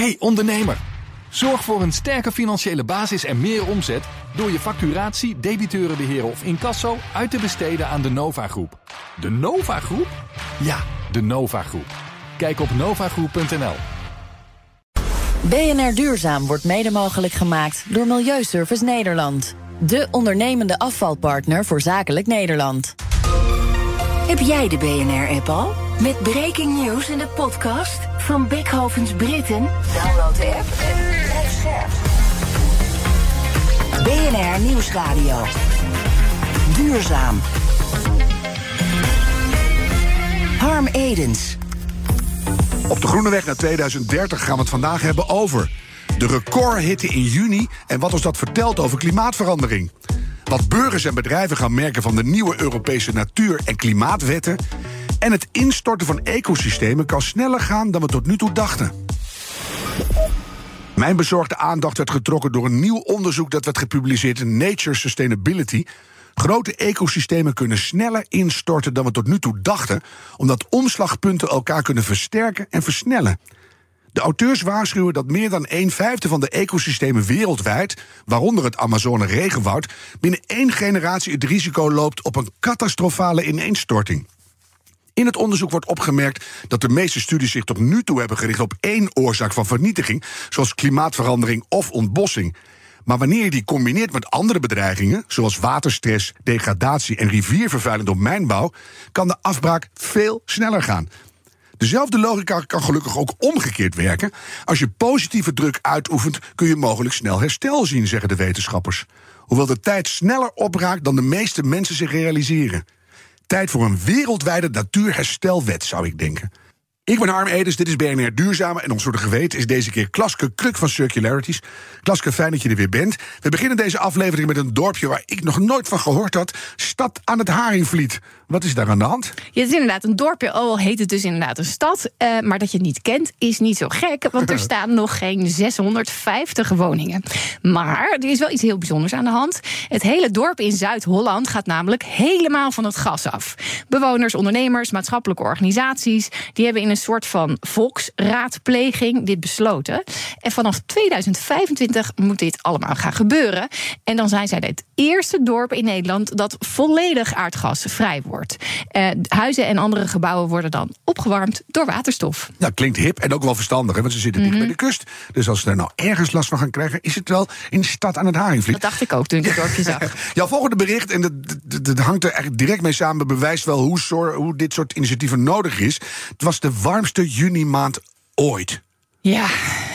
Hey ondernemer, zorg voor een sterke financiële basis en meer omzet door je facturatie, debiteurenbeheer of incasso uit te besteden aan de Nova Groep. De Nova Groep? Ja, de Nova Groep. Kijk op novagroep.nl. BNR Duurzaam wordt mede mogelijk gemaakt door Milieuservice Nederland. De ondernemende afvalpartner voor zakelijk Nederland. Heb jij de BNR-app al? Met breaking news in de podcast van Beckhovens Britten? Download de app en blijf scherp. BNR Nieuwsradio. Duurzaam. Harm Edens. Op de Groene Weg naar 2030 gaan we het vandaag hebben over de recordhitte in juni en wat ons dat vertelt over klimaatverandering. Wat burgers en bedrijven gaan merken van de nieuwe Europese natuur- en klimaatwetten. En het instorten van ecosystemen kan sneller gaan dan we tot nu toe dachten. Mijn bezorgde aandacht werd getrokken door een nieuw onderzoek dat werd gepubliceerd in Nature Sustainability. Grote ecosystemen kunnen sneller instorten dan we tot nu toe dachten, omdat omslagpunten elkaar kunnen versterken en versnellen. De auteurs waarschuwen dat meer dan een vijfde van de ecosystemen wereldwijd, waaronder het Amazone regenwoud, binnen één generatie het risico loopt op een catastrofale ineenstorting. In het onderzoek wordt opgemerkt dat de meeste studies zich tot nu toe hebben gericht op één oorzaak van vernietiging, zoals klimaatverandering of ontbossing. Maar wanneer je die combineert met andere bedreigingen, zoals waterstress, degradatie en riviervervuiling door mijnbouw, kan de afbraak veel sneller gaan. Dezelfde logica kan gelukkig ook omgekeerd werken. Als je positieve druk uitoefent, kun je mogelijk snel herstel zien, zeggen de wetenschappers. Hoewel de tijd sneller opraakt dan de meeste mensen zich realiseren. Tijd voor een wereldwijde natuurherstelwet, zou ik denken. Ik ben Harm Edens, dit is BNR Duurzame. En ons voor de geweten is deze keer Klaske Kruk van Circularities. Klaske, fijn dat je er weer bent. We beginnen deze aflevering met een dorpje waar ik nog nooit van gehoord had. Stad aan het Haringvliet. Wat is daar aan de hand? Ja, het is inderdaad een dorpje, al heet het dus inderdaad een stad. Uh, maar dat je het niet kent, is niet zo gek. Want er staan nog geen 650 woningen. Maar er is wel iets heel bijzonders aan de hand. Het hele dorp in Zuid-Holland gaat namelijk helemaal van het gas af. Bewoners, ondernemers, maatschappelijke organisaties... die hebben in een soort van volksraadpleging dit besloten. En vanaf 2025 moet dit allemaal gaan gebeuren. En dan zijn zij het eerste dorp in Nederland... dat volledig aardgasvrij wordt. Uh, huizen en andere gebouwen worden dan opgewarmd door waterstof. Ja, klinkt hip en ook wel verstandig, hè, want ze zitten dicht bij de kust. Dus als ze er nou ergens last van gaan krijgen, is het wel in de stad aan het Haringvliet. Dat dacht ik ook toen ik het dorpje zag. Jouw volgende bericht, en dat, dat, dat, hangt er eigenlijk direct mee samen, bewijst wel hoe, hoe dit soort initiatieven nodig is. Het was de warmste juni maand ooit. Ja,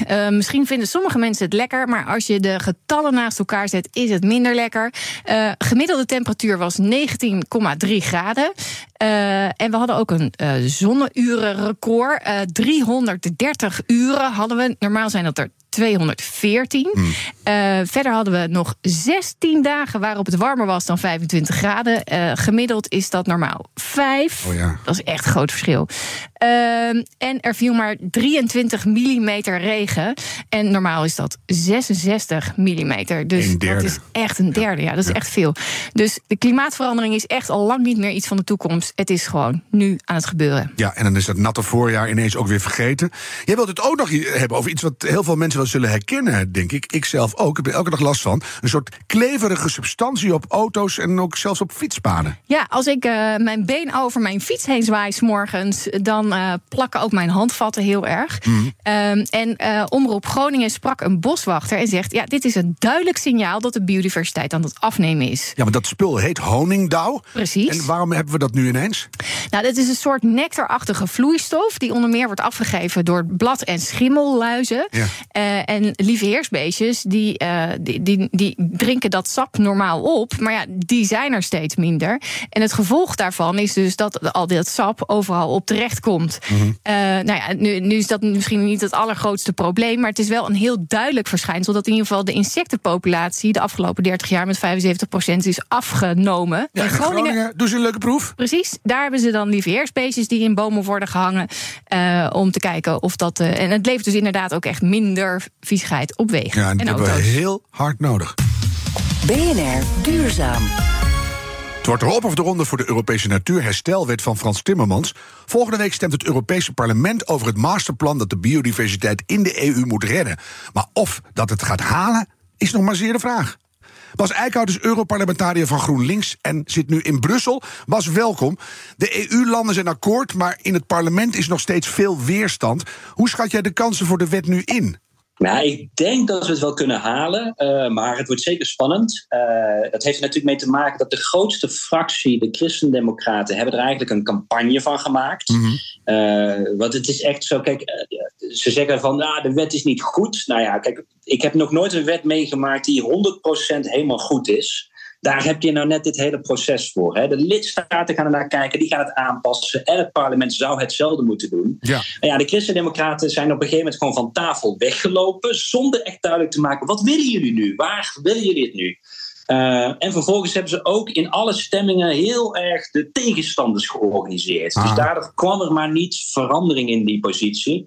uh, misschien vinden sommige mensen het lekker, maar als je de getallen naast elkaar zet, is het minder lekker. Uh, gemiddelde temperatuur was 19,3 graden. Uh, en we hadden ook een zonneurenrecord. 330 uren hadden we. Normaal zijn dat er 214. Hmm. Uh, verder hadden we nog 16 dagen waarop het warmer was dan 25 graden. Uh, gemiddeld is dat normaal 5. Oh ja. Dat is echt een groot verschil. Uh, en er viel maar 23 mm regen. En normaal is dat 66 mm. Dus dat is echt een derde. Ja, dat is ja. echt veel. Dus de klimaatverandering is echt al lang niet meer iets van de toekomst. Het is gewoon nu aan het gebeuren. Ja, en dan is dat natte voorjaar ineens ook weer vergeten. Jij wilt het ook nog hebben over iets wat heel veel mensen wel zullen herkennen, denk ik. Ik zelf ook. Ik heb er elke dag last van. Een soort kleverige substantie op auto's en ook zelfs op fietspaden. Ja, als ik uh, mijn been over mijn fiets heen zwaai s morgens, dan uh, plakken ook mijn handvatten heel erg. Mm. Um, en uh, Omroep Groningen sprak een boswachter en zegt: Ja, dit is een duidelijk signaal dat de biodiversiteit aan het afnemen is. Ja, maar dat spul heet honingdauw. Precies. En waarom hebben we dat nu ineens? Nou, dit is een soort nectarachtige vloeistof die onder meer wordt afgegeven door blad- en schimmelluizen. Ja. En lieve heersbeestjes, die, uh, die, die, die, drinken dat sap normaal op. Maar ja, die zijn er steeds minder. En het gevolg daarvan is dus dat al dat sap overal op terecht komt. Mm -hmm. uh, nou ja, nu, nu is dat misschien niet het allergrootste probleem. Maar het is wel een heel duidelijk verschijnsel dat in ieder geval de insectenpopulatie de afgelopen 30 jaar met 75% is afgenomen. Ja, in Groningen, Groningen doen ze een leuke proef. Precies. Daar hebben ze dan lieve heersbeestjes die in bomen worden gehangen. Uh, om te kijken of dat. en het levert dus inderdaad ook echt minder viezigheid op wegen. Ja, en, en dat hebben we heel hard nodig. BNR Duurzaam. Het wordt erop of eronder voor de Europese Natuurherstelwet van Frans Timmermans. Volgende week stemt het Europese parlement over het masterplan dat de biodiversiteit in de EU moet redden. Maar of dat het gaat halen, is nog maar zeer de vraag. Bas Eickhout is Europarlementariër van GroenLinks en zit nu in Brussel. Bas, welkom. De EU-landen zijn akkoord, maar in het parlement is nog steeds veel weerstand. Hoe schat jij de kansen voor de wet nu in? Nou, ik denk dat we het wel kunnen halen, uh, maar het wordt zeker spannend. Uh, dat heeft er natuurlijk mee te maken dat de grootste fractie, de Christendemocraten, hebben er eigenlijk een campagne van gemaakt. Mm -hmm. uh, want het is echt zo, kijk, ze zeggen van, nou, de wet is niet goed. Nou ja, kijk, ik heb nog nooit een wet meegemaakt die 100% helemaal goed is. Daar heb je nou net dit hele proces voor. Hè? De lidstaten gaan er naar kijken, die gaan het aanpassen. En het parlement zou hetzelfde moeten doen. Ja. En ja, de Christen-Democraten zijn op een gegeven moment gewoon van tafel weggelopen. Zonder echt duidelijk te maken: wat willen jullie nu? Waar willen jullie het nu? Uh, en vervolgens hebben ze ook in alle stemmingen heel erg de tegenstanders georganiseerd. Ah. Dus daardoor kwam er maar niet verandering in die positie.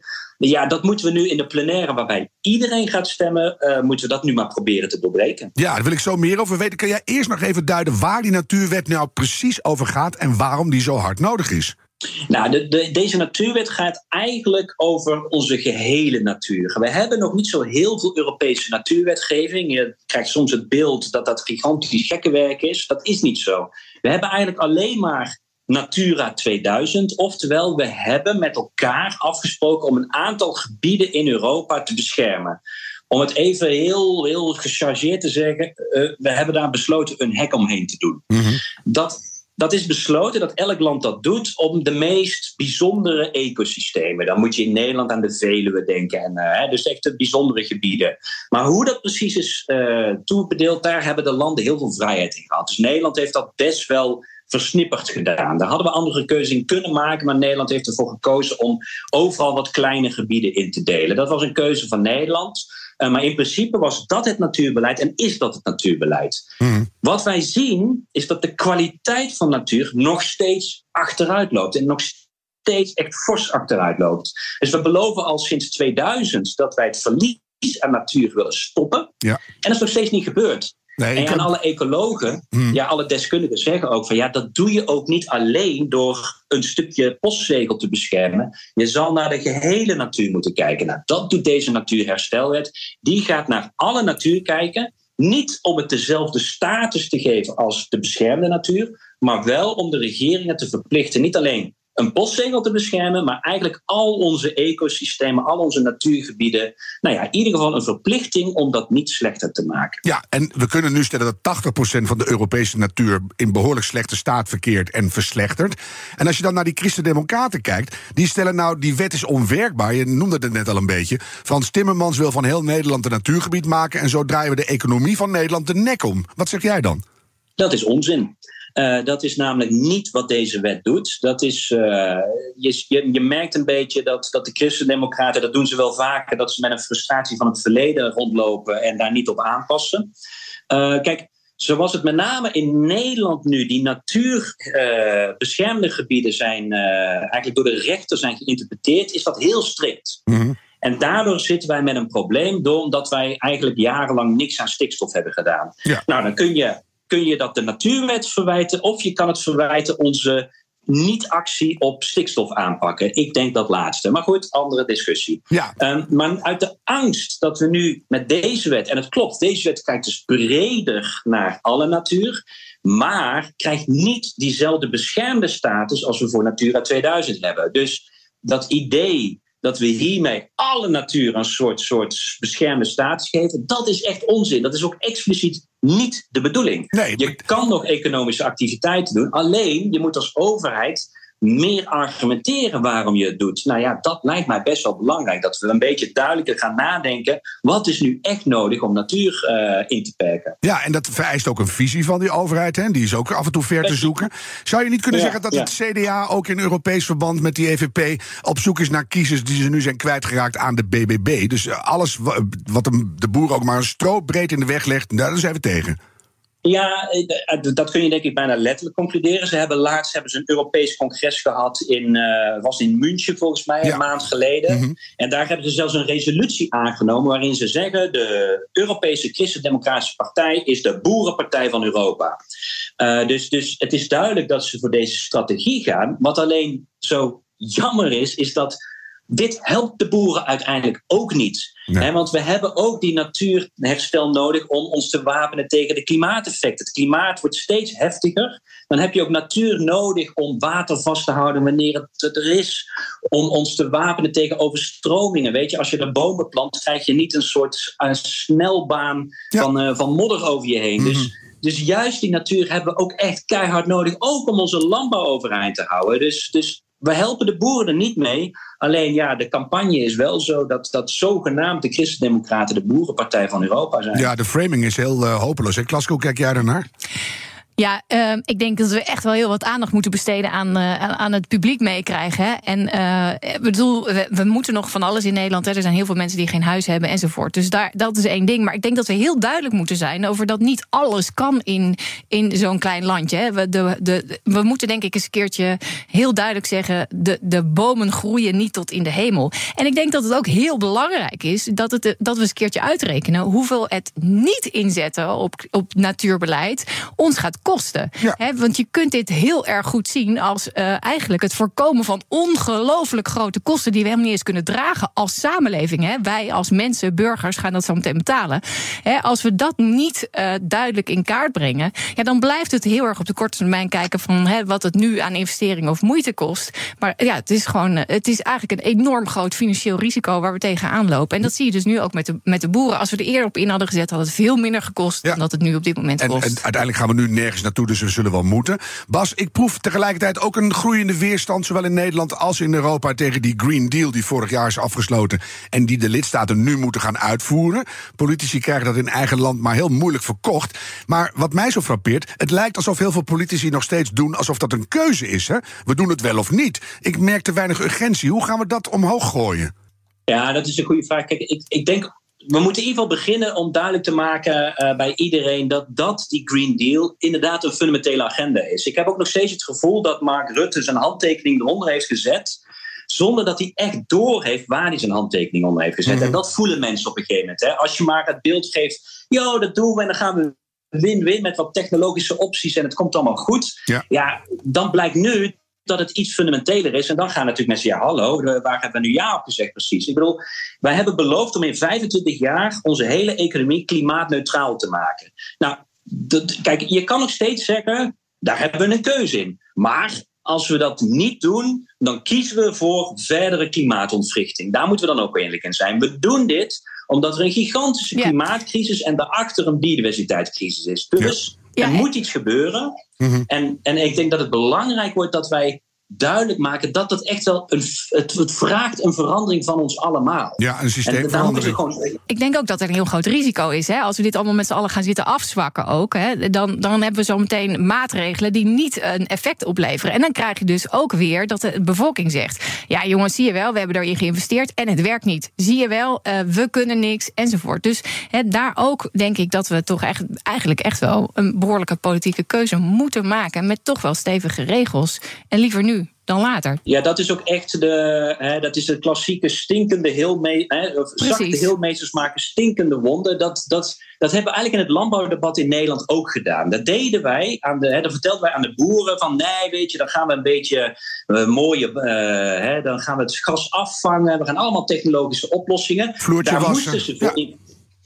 Ja, dat moeten we nu in de plenaire, waarbij iedereen gaat stemmen, uh, moeten we dat nu maar proberen te doorbreken. Ja, daar wil ik zo meer over weten. Kan jij eerst nog even duiden waar die natuurwet nou precies over gaat en waarom die zo hard nodig is? Nou, de, de, deze natuurwet gaat eigenlijk over onze gehele natuur. We hebben nog niet zo heel veel Europese natuurwetgeving. Je krijgt soms het beeld dat dat gigantisch gekke werk is. Dat is niet zo. We hebben eigenlijk alleen maar Natura 2000. Oftewel, we hebben met elkaar afgesproken om een aantal gebieden in Europa te beschermen. Om het even heel, heel gechargeerd te zeggen, uh, we hebben daar besloten een hek omheen te doen. Mm-hmm. Dat, dat is besloten dat elk land dat doet om de meest bijzondere ecosystemen. Dan moet je in Nederland aan de Veluwe denken. En, uh, dus echt de bijzondere gebieden. Maar hoe dat precies is uh, toebedeeld, daar hebben de landen heel veel vrijheid in gehad. Dus Nederland heeft dat best wel versnipperd gedaan. Daar hadden we andere keuzes in kunnen maken, maar Nederland heeft ervoor gekozen om overal wat kleine gebieden in te delen. Dat was een keuze van Nederland. Uh, maar in principe was dat het natuurbeleid en is dat het natuurbeleid. Mm. Wat wij zien is dat de kwaliteit van natuur nog steeds achteruit loopt en nog steeds echt fors achteruit loopt. Dus we beloven al sinds 2000 dat wij het verlies aan natuur willen stoppen. Ja. En dat is nog steeds niet gebeurd. Nee, en alle ecologen, Hmm. ja, alle deskundigen zeggen ook van ja, dat doe je ook niet alleen door een stukje postzegel te beschermen. Je zal naar de gehele natuur moeten kijken. Nou, dat doet deze natuurherstelwet. Die gaat naar alle natuur kijken. Niet om het dezelfde status te geven als de beschermde natuur, maar wel om de regeringen te verplichten niet alleen een postzegel te beschermen, maar eigenlijk al onze ecosystemen, al onze natuurgebieden. Nou ja, in ieder geval een verplichting om dat niet slechter te maken. Ja, en we kunnen nu stellen dat 80% van de Europese natuur in behoorlijk slechte staat verkeert en verslechtert. En als je dan naar die Christen-Democraten kijkt, die stellen nou die wet is onwerkbaar. Je noemde het net al een beetje. Frans Timmermans wil van heel Nederland een natuurgebied maken en zo draaien we de economie van Nederland de nek om. Wat zeg jij dan? Dat is onzin. Uh, dat is namelijk niet wat deze wet doet. Dat is, uh, je, je, je, merkt een beetje dat, dat de Christen-Democraten, dat doen ze wel vaker, dat ze met een frustratie van het verleden rondlopen en daar niet op aanpassen. Uh, kijk, zoals het met name in Nederland nu, die natuurbeschermde gebieden zijn eigenlijk door de rechter zijn geïnterpreteerd, is dat heel strikt. Mm-hmm. En daardoor zitten wij met een probleem, door omdat wij eigenlijk jarenlang niks aan stikstof hebben gedaan. Ja. Nou, dan kun je kun je dat de natuurwet verwijten of je kan het verwijten onze niet-actie op stikstof aanpakken. Ik denk dat laatste. Maar goed, andere discussie. Ja. Um, maar uit de angst dat we nu met deze wet, en het klopt, deze wet kijkt dus breder naar alle natuur, maar krijgt niet diezelfde beschermde status als we voor Natura 2000 hebben. Dus dat idee dat we hiermee alle natuur een soort, soort beschermde status geven, dat is echt onzin. Dat is ook expliciet niet de bedoeling. Nee, je kan nog economische activiteiten doen, alleen je moet als overheid meer argumenteren waarom je het doet. Nou ja, dat lijkt mij best wel belangrijk. Dat we een beetje duidelijker gaan nadenken. Wat is nu echt nodig om natuur uh, in te perken? Ja, en dat vereist ook een visie van die overheid. Hè? Die is ook af en toe ver te zoeken. Zou je niet kunnen Ja, zeggen dat ja. het CDA ook in Europees verband met die EVP op zoek is naar kiezers die ze nu zijn kwijtgeraakt aan de BBB? Dus eh, alles wa- wat de boer ook maar een stroop breed in de weg legt, daar zijn we tegen. Ja, eh, dat kun je denk ik bijna letterlijk concluderen. Ze hebben laatst hebben ze een Europees congres gehad in, uh, was in München volgens mij, een maand geleden. Mhm. En daar hebben ze zelfs een resolutie aangenomen waarin ze zeggen de Europese Christen-Democratische Partij is de boerenpartij van Europa. Uh, dus, dus het is duidelijk dat ze voor deze strategie gaan. Wat alleen zo jammer is, is dat dit helpt de boeren uiteindelijk ook niet. want we hebben ook die natuurherstel nodig om ons te wapenen tegen de klimaateffecten. Het klimaat wordt steeds heftiger. Dan heb je ook natuur nodig om water vast te houden wanneer het er is. Om ons te wapenen tegen overstromingen. Weet je, als je er bomen plant, krijg je niet een soort een snelbaan van, uh, van modder over je heen. Dus, mhm. dus juist die natuur hebben we ook echt keihard nodig. Ook om onze landbouw overeind te houden. Dus, dus we helpen de boeren er niet mee. Alleen ja, de campagne is wel zo dat, dat zogenaamd de Christendemocraten de boerenpartij van Europa zijn. Ja, de framing is heel uh, hopeloos. Klasko, kijk jij daarnaar? Ja, uh, ik denk dat we echt wel heel wat aandacht moeten besteden aan, uh, aan het publiek meekrijgen. En uh, bedoel, we, moeten nog van alles in Nederland. Hè. Er zijn heel veel mensen die geen huis hebben enzovoort. Dus daar, dat is één ding. Maar ik denk dat we heel duidelijk moeten zijn over dat niet alles kan in, in zo'n klein landje. Hè. We, de, we moeten denk ik eens een keertje heel duidelijk zeggen: de, de bomen groeien niet tot in de hemel. En ik denk dat het ook heel belangrijk is dat, het, dat we eens een keertje uitrekenen hoeveel het niet inzetten op, op natuurbeleid ons gaat kosten. Want je kunt dit heel erg goed zien als uh, eigenlijk het voorkomen van ongelooflijk grote kosten die we helemaal niet eens kunnen dragen als samenleving. Wij als mensen, burgers, gaan dat zo meteen betalen. als we dat niet uh, duidelijk in kaart brengen, ja, dan blijft het heel erg op de korte termijn kijken van wat het nu aan investering of moeite kost. Maar ja, het is gewoon, eh, het is eigenlijk een enorm groot financieel risico waar we tegenaan lopen. En dat zie je dus nu ook met de, met de boeren. Als we er eerder op in hadden gezet, had het veel minder gekost dan dat het nu op dit moment kost. En, en uiteindelijk gaan we nu nergens naartoe, dus we zullen wel moeten. Bas, ik proef tegelijkertijd ook een groeiende weerstand, zowel in Nederland als in Europa, tegen die Green Deal die vorig jaar is afgesloten en die de lidstaten nu moeten gaan uitvoeren. Politici krijgen dat in eigen land maar heel moeilijk verkocht. Maar wat mij zo frappeert, het lijkt alsof heel veel politici nog steeds doen alsof dat een keuze is. Hè? We doen het wel of niet. Ik merk te weinig urgentie. Hoe gaan we dat omhoog gooien? Ja, dat is een goede vraag. Kijk, ik, ik denk we moeten in ieder geval beginnen om duidelijk te maken uh, bij iedereen dat, dat die Green Deal inderdaad een fundamentele agenda is. Ik heb ook nog steeds het gevoel dat Mark Rutte zijn handtekening eronder heeft gezet. Zonder dat hij echt door heeft waar hij zijn handtekening onder heeft gezet. Mhm. En dat voelen mensen op een gegeven moment. Hè. Als je maar het beeld geeft, joh, dat doen we en dan gaan we win-win met wat technologische opties en het komt allemaal goed. Ja. ja, dan blijkt nu dat het iets fundamenteler is. En dan gaan natuurlijk mensen, ja hallo, waar hebben we nu ja op gezegd precies? Ik bedoel, wij hebben beloofd om in 25 jaar onze hele economie klimaatneutraal te maken. Nou, kijk, je kan nog steeds zeggen, daar hebben we een keuze in. Maar als we dat niet doen, dan kiezen we voor verdere klimaatontwrichting. Daar moeten we dan ook eerlijk in zijn. We doen dit omdat er een gigantische klimaatcrisis en daarachter een biodiversiteitscrisis is. Dus er moet iets gebeuren. Mhm. en, en ik denk dat het belangrijk wordt dat wij duidelijk maken dat dat echt wel een, het, het, vraagt een verandering van ons allemaal. Ja, een systeemverandering. Gewoon... Ik denk ook dat er een heel groot risico is. Hè? Als we dit allemaal met z'n allen gaan zitten afzwakken ook, hè, dan, dan hebben we zo meteen maatregelen die niet een effect opleveren. En dan krijg je dus ook weer dat de bevolking zegt: ja, jongens, zie je wel, we hebben erin geïnvesteerd en het werkt niet. Zie je wel, uh, we kunnen niks enzovoort. Dus hè, daar ook denk ik dat we toch echt, eigenlijk echt wel een behoorlijke politieke keuze moeten maken met toch wel stevige regels. En liever nu dan later. Ja, dat is ook echt de, hè, dat is het klassieke stinkende heelme, hè, of zachte heelmeesters maken stinkende wonden. Dat, dat, dat hebben we eigenlijk in het landbouwdebat in Nederland ook gedaan. Dat deden wij, aan de, hè, dat vertelden wij aan de boeren van nee, weet je, dan gaan we een beetje uh, mooie, uh, hè, dan gaan we het gas afvangen. We gaan allemaal technologische oplossingen. Vloertje Daar wassen. moesten ze voor ja.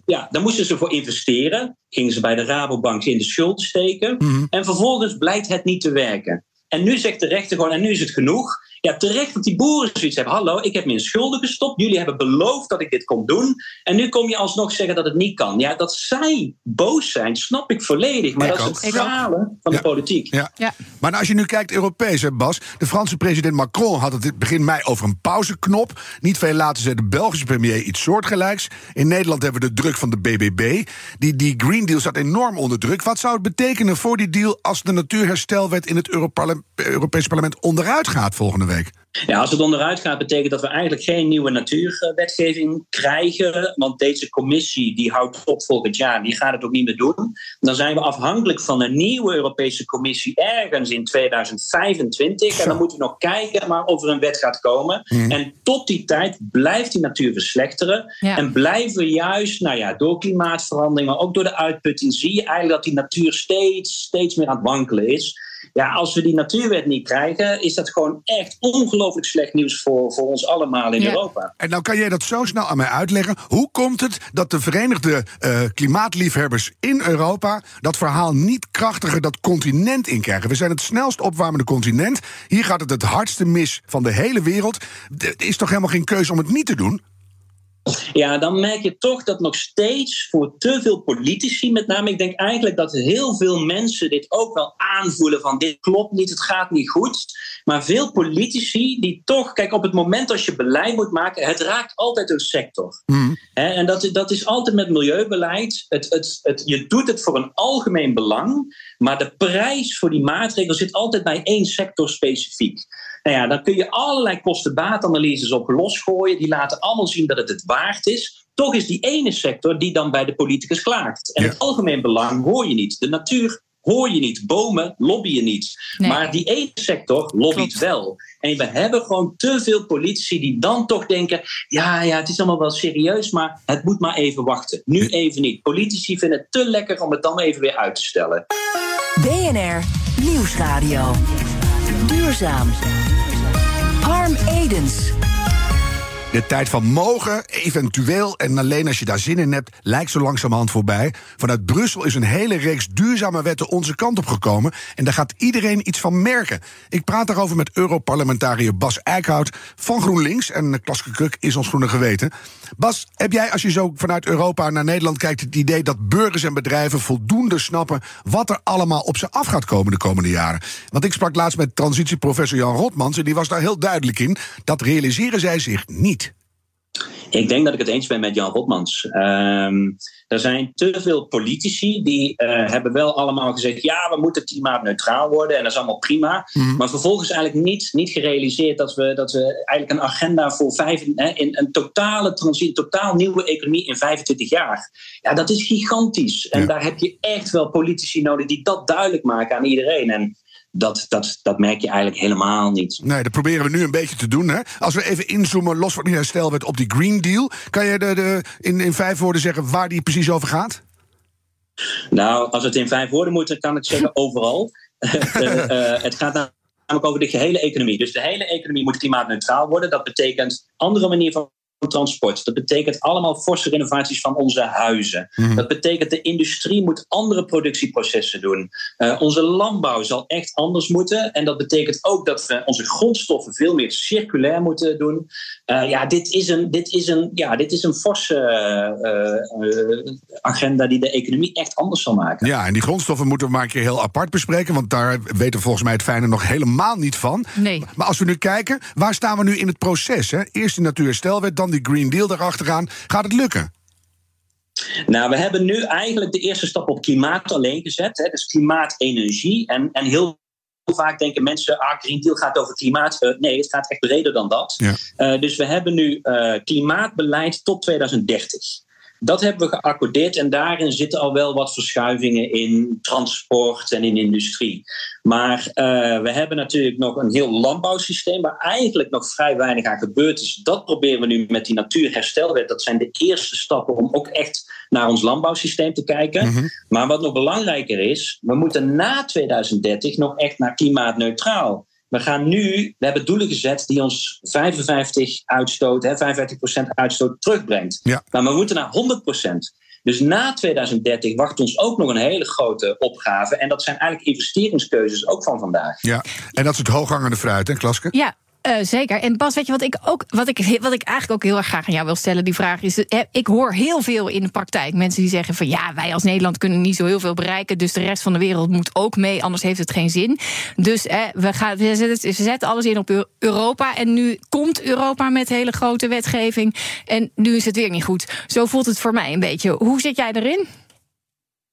Ja, daar moesten ze voor investeren. Gingen ze bij de Rabobank in de schuld steken. Mhm. En vervolgens blijkt het niet te werken. En nu zegt de rechter gewoon, en nu is het genoeg. Ja, terecht dat die boeren zoiets hebben. Hallo, ik heb me in schulden gestopt. Jullie hebben beloofd dat ik dit kon doen. En nu kom je alsnog zeggen dat het niet kan. Ja, dat zij boos zijn, snap ik volledig. Maar dat is het falen van de politiek. Ja. ja. Maar als je nu kijkt Europees, hè, Bas. De Franse president Macron had het begin mei over een pauzeknop. Niet veel later zei de Belgische premier iets soortgelijks. In Nederland hebben we de druk van de BBB. Die, die Green Deal staat enorm onder druk. Wat zou het betekenen voor die deal als de natuurherstelwet in het Europees parlement onderuit gaat volgende week? Week? Ja, als het onderuit gaat, betekent dat we eigenlijk geen nieuwe natuurwetgeving krijgen. Want deze commissie die houdt op volgend jaar, die gaat het ook niet meer doen. Dan zijn we afhankelijk van een nieuwe Europese commissie ergens in 2025. En dan moeten we nog kijken maar of er een wet gaat komen. Mhm. En tot die tijd blijft die natuur verslechteren. Ja. En blijven we juist, nou ja, door klimaatverandering, maar ook door de uitputting, zie je eigenlijk dat die natuur steeds, steeds meer aan het wankelen is. Ja, als we die natuurwet niet krijgen, is dat gewoon echt ongelooflijk slecht nieuws voor, voor ons allemaal in Ja. Europa. En nou kan jij dat zo snel aan mij uitleggen. Hoe komt het dat de Verenigde eh, Klimaatliefhebbers in Europa dat verhaal niet krachtiger dat continent inkrijgen? We zijn het snelst opwarmende continent. Hier gaat het het hardste mis van de hele wereld. Er is toch helemaal geen keuze om het niet te doen? Ja, dan merk je toch dat nog steeds voor te veel politici, met name, ik denk eigenlijk dat heel veel mensen dit ook wel aanvoelen van dit klopt niet, het gaat niet goed. Maar veel politici die toch, kijk, op het moment als je beleid moet maken, het raakt altijd een sector. Hè, en dat, dat is altijd met milieubeleid. Het, het, het, je doet het voor een algemeen belang, maar de prijs voor die maatregel zit altijd bij één sector specifiek. Nou ja, dan kun je allerlei kosten-baatanalyses op losgooien. Die laten allemaal zien dat het het waard is. Toch is die ene sector die dan bij de politicus klaagt. En Ja. het algemeen belang hoor je niet. De natuur hoor je niet. Bomen lobbyen niet. Nee. Maar die ene sector lobbyt Klopt. wel. En we hebben gewoon te veel politici die dan toch denken... ja, ja, het is allemaal wel serieus, maar het moet maar even wachten. Nu even niet. Politici vinden het te lekker om het dan even weer uit te stellen. BNR Nieuwsradio. Duurzaam. Harm Edens. De tijd van mogen, eventueel en alleen als je daar zin in hebt, lijkt zo langzamerhand voorbij. Vanuit Brussel is een hele reeks duurzame wetten onze kant op gekomen. En daar gaat iedereen iets van merken. Ik praat daarover met Europarlementariër Bas Eickhout van GroenLinks. En Klaske Kruk is ons groene geweten. Bas, heb jij als je zo vanuit Europa naar Nederland kijkt... het idee dat burgers en bedrijven voldoende snappen... wat er allemaal op ze af gaat komen de komende jaren? Want ik sprak laatst met transitieprofessor Jan Rotmans... en die was daar heel duidelijk in. Dat realiseren zij zich niet. Ik denk dat ik het eens ben met Jan Rotmans. Ehm, er zijn te veel politici die eh, hebben wel allemaal gezegd: ja, we moeten klimaatneutraal worden en dat is allemaal prima. Maar vervolgens eigenlijk niet, niet gerealiseerd dat we, dat we eigenlijk een agenda voor vijf, hè, in een totale transitie, totaal nieuwe economie in 25 jaar. Ja, dat is gigantisch. En Ja. daar heb je echt wel politici nodig die dat duidelijk maken aan iedereen. En dat, dat, dat merk je eigenlijk helemaal niet. Nee, dat proberen we nu een beetje te doen. Hè? Als we even inzoomen, los van die herstelwet op die Green Deal... kan je de, de, in, in vijf woorden zeggen waar die precies over gaat? Nou, als het in vijf woorden moet, dan kan ik zeggen overal. Eh, eh, het gaat namelijk over de gehele economie. Dus de hele economie moet klimaatneutraal worden. Dat betekent andere manier van transport. Dat betekent allemaal forse renovaties van onze huizen. Dat betekent de industrie moet andere productieprocessen doen. Eh, onze landbouw zal echt anders moeten. En dat betekent ook dat we onze grondstoffen veel meer circulair moeten doen. Eh, ja, dit is een, dit is een, ja, dit is een forse eh, eh, agenda die de economie echt anders zal maken. Ja, en die grondstoffen moeten we maar een keer heel apart bespreken... want daar weten volgens mij het fijne nog helemaal niet van. Nee. Maar als we nu kijken, waar staan we nu in het proces? Hè? Eerst die natuurherstelwet, dan die Green Deal erachteraan. Gaat het lukken? Nou, we hebben nu eigenlijk de eerste stap op klimaat alleen gezet. Hè, dus klimaat-energie. En, en heel vaak denken mensen, ah, Green Deal gaat over klimaat. Eh, nee, het gaat echt breder dan dat. Ja. Eh, dus we hebben nu eh, klimaatbeleid tot 2030. Dat hebben we geaccordeerd en daarin zitten al wel wat verschuivingen in transport en in industrie. Maar eh, we hebben natuurlijk nog een heel landbouwsysteem waar eigenlijk nog vrij weinig aan gebeurd is. Dat proberen we nu met die natuurherstelwet. Dat zijn de eerste stappen om ook echt naar ons landbouwsysteem te kijken. Maar wat nog belangrijker is, we moeten na 2030 nog echt naar klimaatneutraal. We gaan nu, we hebben doelen gezet die ons 55 uitstoot, hè, 55% uitstoot terugbrengt. Ja. Maar we moeten naar 100%. Dus na 2030 wacht ons ook nog een hele grote opgave. En dat zijn eigenlijk investeringskeuzes ook van vandaag. Ja, en dat is het hooghangende fruit, hè, Klaske? Ja. Eh, zeker. En Bas, weet je wat ik ook, wat ik, wat ik eigenlijk ook heel erg graag aan jou wil stellen, die vraag is: eh, ik hoor heel veel in de praktijk mensen die zeggen van ja, wij als Nederland kunnen niet zo heel veel bereiken, dus de rest van de wereld moet ook mee, anders heeft het geen zin. Dus eh, we, gaan, we, zetten, we zetten alles in op Eu- Europa en nu komt Europa met hele grote wetgeving en nu is het weer niet goed. Zo voelt het voor mij een beetje. Hoe zit jij erin?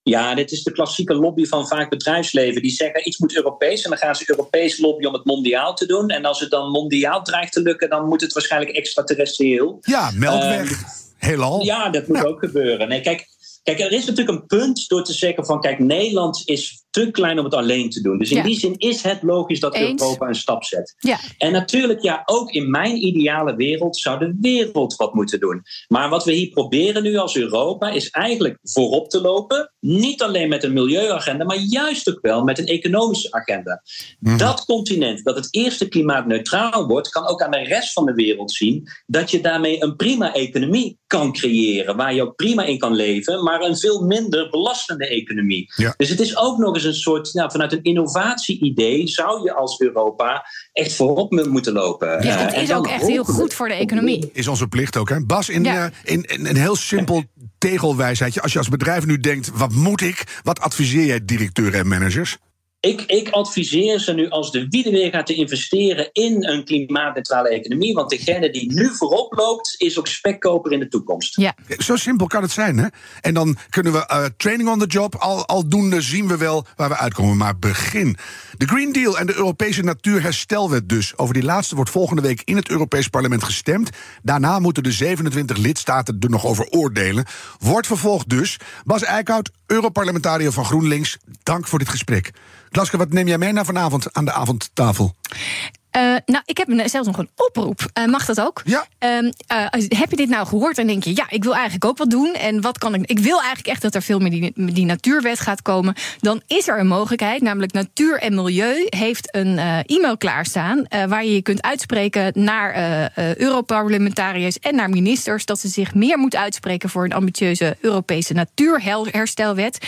Ja, dit is de klassieke lobby van vaak bedrijfsleven. Die zeggen iets moet Europees en dan gaan ze Europees lobbyen om het mondiaal te doen. En als het dan mondiaal dreigt te lukken, dan moet het waarschijnlijk extraterrestrieel. Ja, melkweg. Uh, Heelal. Ja, dat moet ook gebeuren. Nee, kijk, kijk, er is natuurlijk een punt door te zeggen van... kijk, Nederland is te klein om het alleen te doen. Dus in die zin is het logisch dat Eens. Europa een stap zet. Ja. En natuurlijk, ja, ook in mijn ideale wereld zou de wereld wat moeten doen. Maar wat we hier proberen nu als Europa is eigenlijk voorop te lopen. Niet alleen met een milieuagenda, maar juist ook wel met een economische agenda. Dat continent dat het eerste klimaatneutraal wordt, kan ook aan de rest van de wereld zien dat je daarmee een prima economie kan creëren. Waar je ook prima in kan leven, maar een veel minder belastende economie. Ja. Dus het is ook nog eens een soort, nou, vanuit een innovatie-idee zou je als Europa echt voorop mo- moeten lopen. Ja, is ook echt heel goed voor de economie. Is onze plicht ook, hè? Bas, in, Ja. eh, in, in een heel simpel tegelwijsheidje. Als je als bedrijf nu denkt, wat moet ik? Wat adviseer jij directeuren en managers? Ik, ik adviseer ze nu als de wiede weer gaat te investeren in een klimaatneutrale economie. Want degene die nu voorop loopt, is ook spekkoper in de toekomst. Ja. Zo simpel kan het zijn, hè? En dan kunnen we eh, training on the job, al, aldoende zien we wel waar we uitkomen. Maar begin. De Green Deal en de Europese Natuurherstelwet dus. Over die laatste wordt volgende week in het Europees Parlement gestemd. Daarna moeten de 27 lidstaten er nog over oordelen. Wordt vervolgd dus. Bas Eickhout, Europarlementariër van GroenLinks. Dank voor dit gesprek. Klaske, wat neem jij mee naar vanavond aan de avondtafel? Eh, nou, ik heb zelfs nog een oproep. Eh, mag dat ook? Ja. Ehm, eh, heb je dit nou gehoord en denk je, ja, ik wil eigenlijk ook wat doen. En wat kan ik? Ik wil eigenlijk echt dat er veel meer die, die natuurwet gaat komen. Dan is er een mogelijkheid, namelijk Natuur en Milieu heeft een e-mail klaarstaan. waar je je kunt uitspreken naar Europarlementariërs en naar ministers. dat ze zich meer moeten uitspreken voor een ambitieuze Europese natuurherstelwet.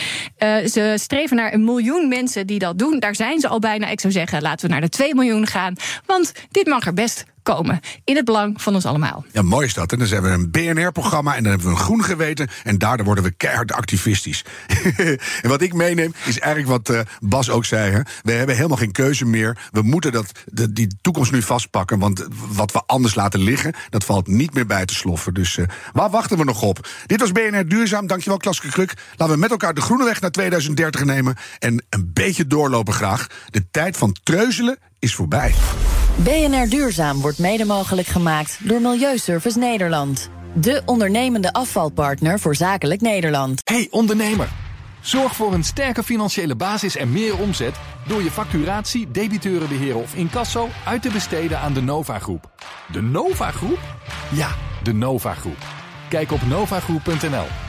Ze streven naar een miljoen mensen die dat doen. Daar zijn ze al bijna. Ik zou zeggen, laten we naar de 2 miljoen gaan. Want dit mag er best komen. In het belang van ons allemaal. Ja, mooi is dat. En dan hebben we een BNR-programma en dan hebben we een groen geweten. En daardoor worden we keihard activistisch. en wat ik meeneem is eigenlijk wat eh, Bas ook zei. Hè. We hebben helemaal geen keuze meer. We moeten dat, die toekomst nu vastpakken. Want wat we anders laten liggen, dat valt niet meer bij te sloffen. Dus eh, waar wachten we nog op? Dit was BNR Duurzaam. Dankjewel, Klaske Kruk. Laten we met elkaar de groene weg naar 2030 nemen. En een beetje doorlopen graag. De tijd van treuzelen is voorbij. BNR Duurzaam wordt mede mogelijk gemaakt door Milieuservice Nederland. De ondernemende afvalpartner voor zakelijk Nederland. Hey ondernemer, zorg voor een sterke financiële basis en meer omzet door je facturatie, debiteurenbeheer of incasso uit te besteden aan de Nova Groep. De Nova Groep? Ja, de Nova Groep. Kijk op novagroep.nl.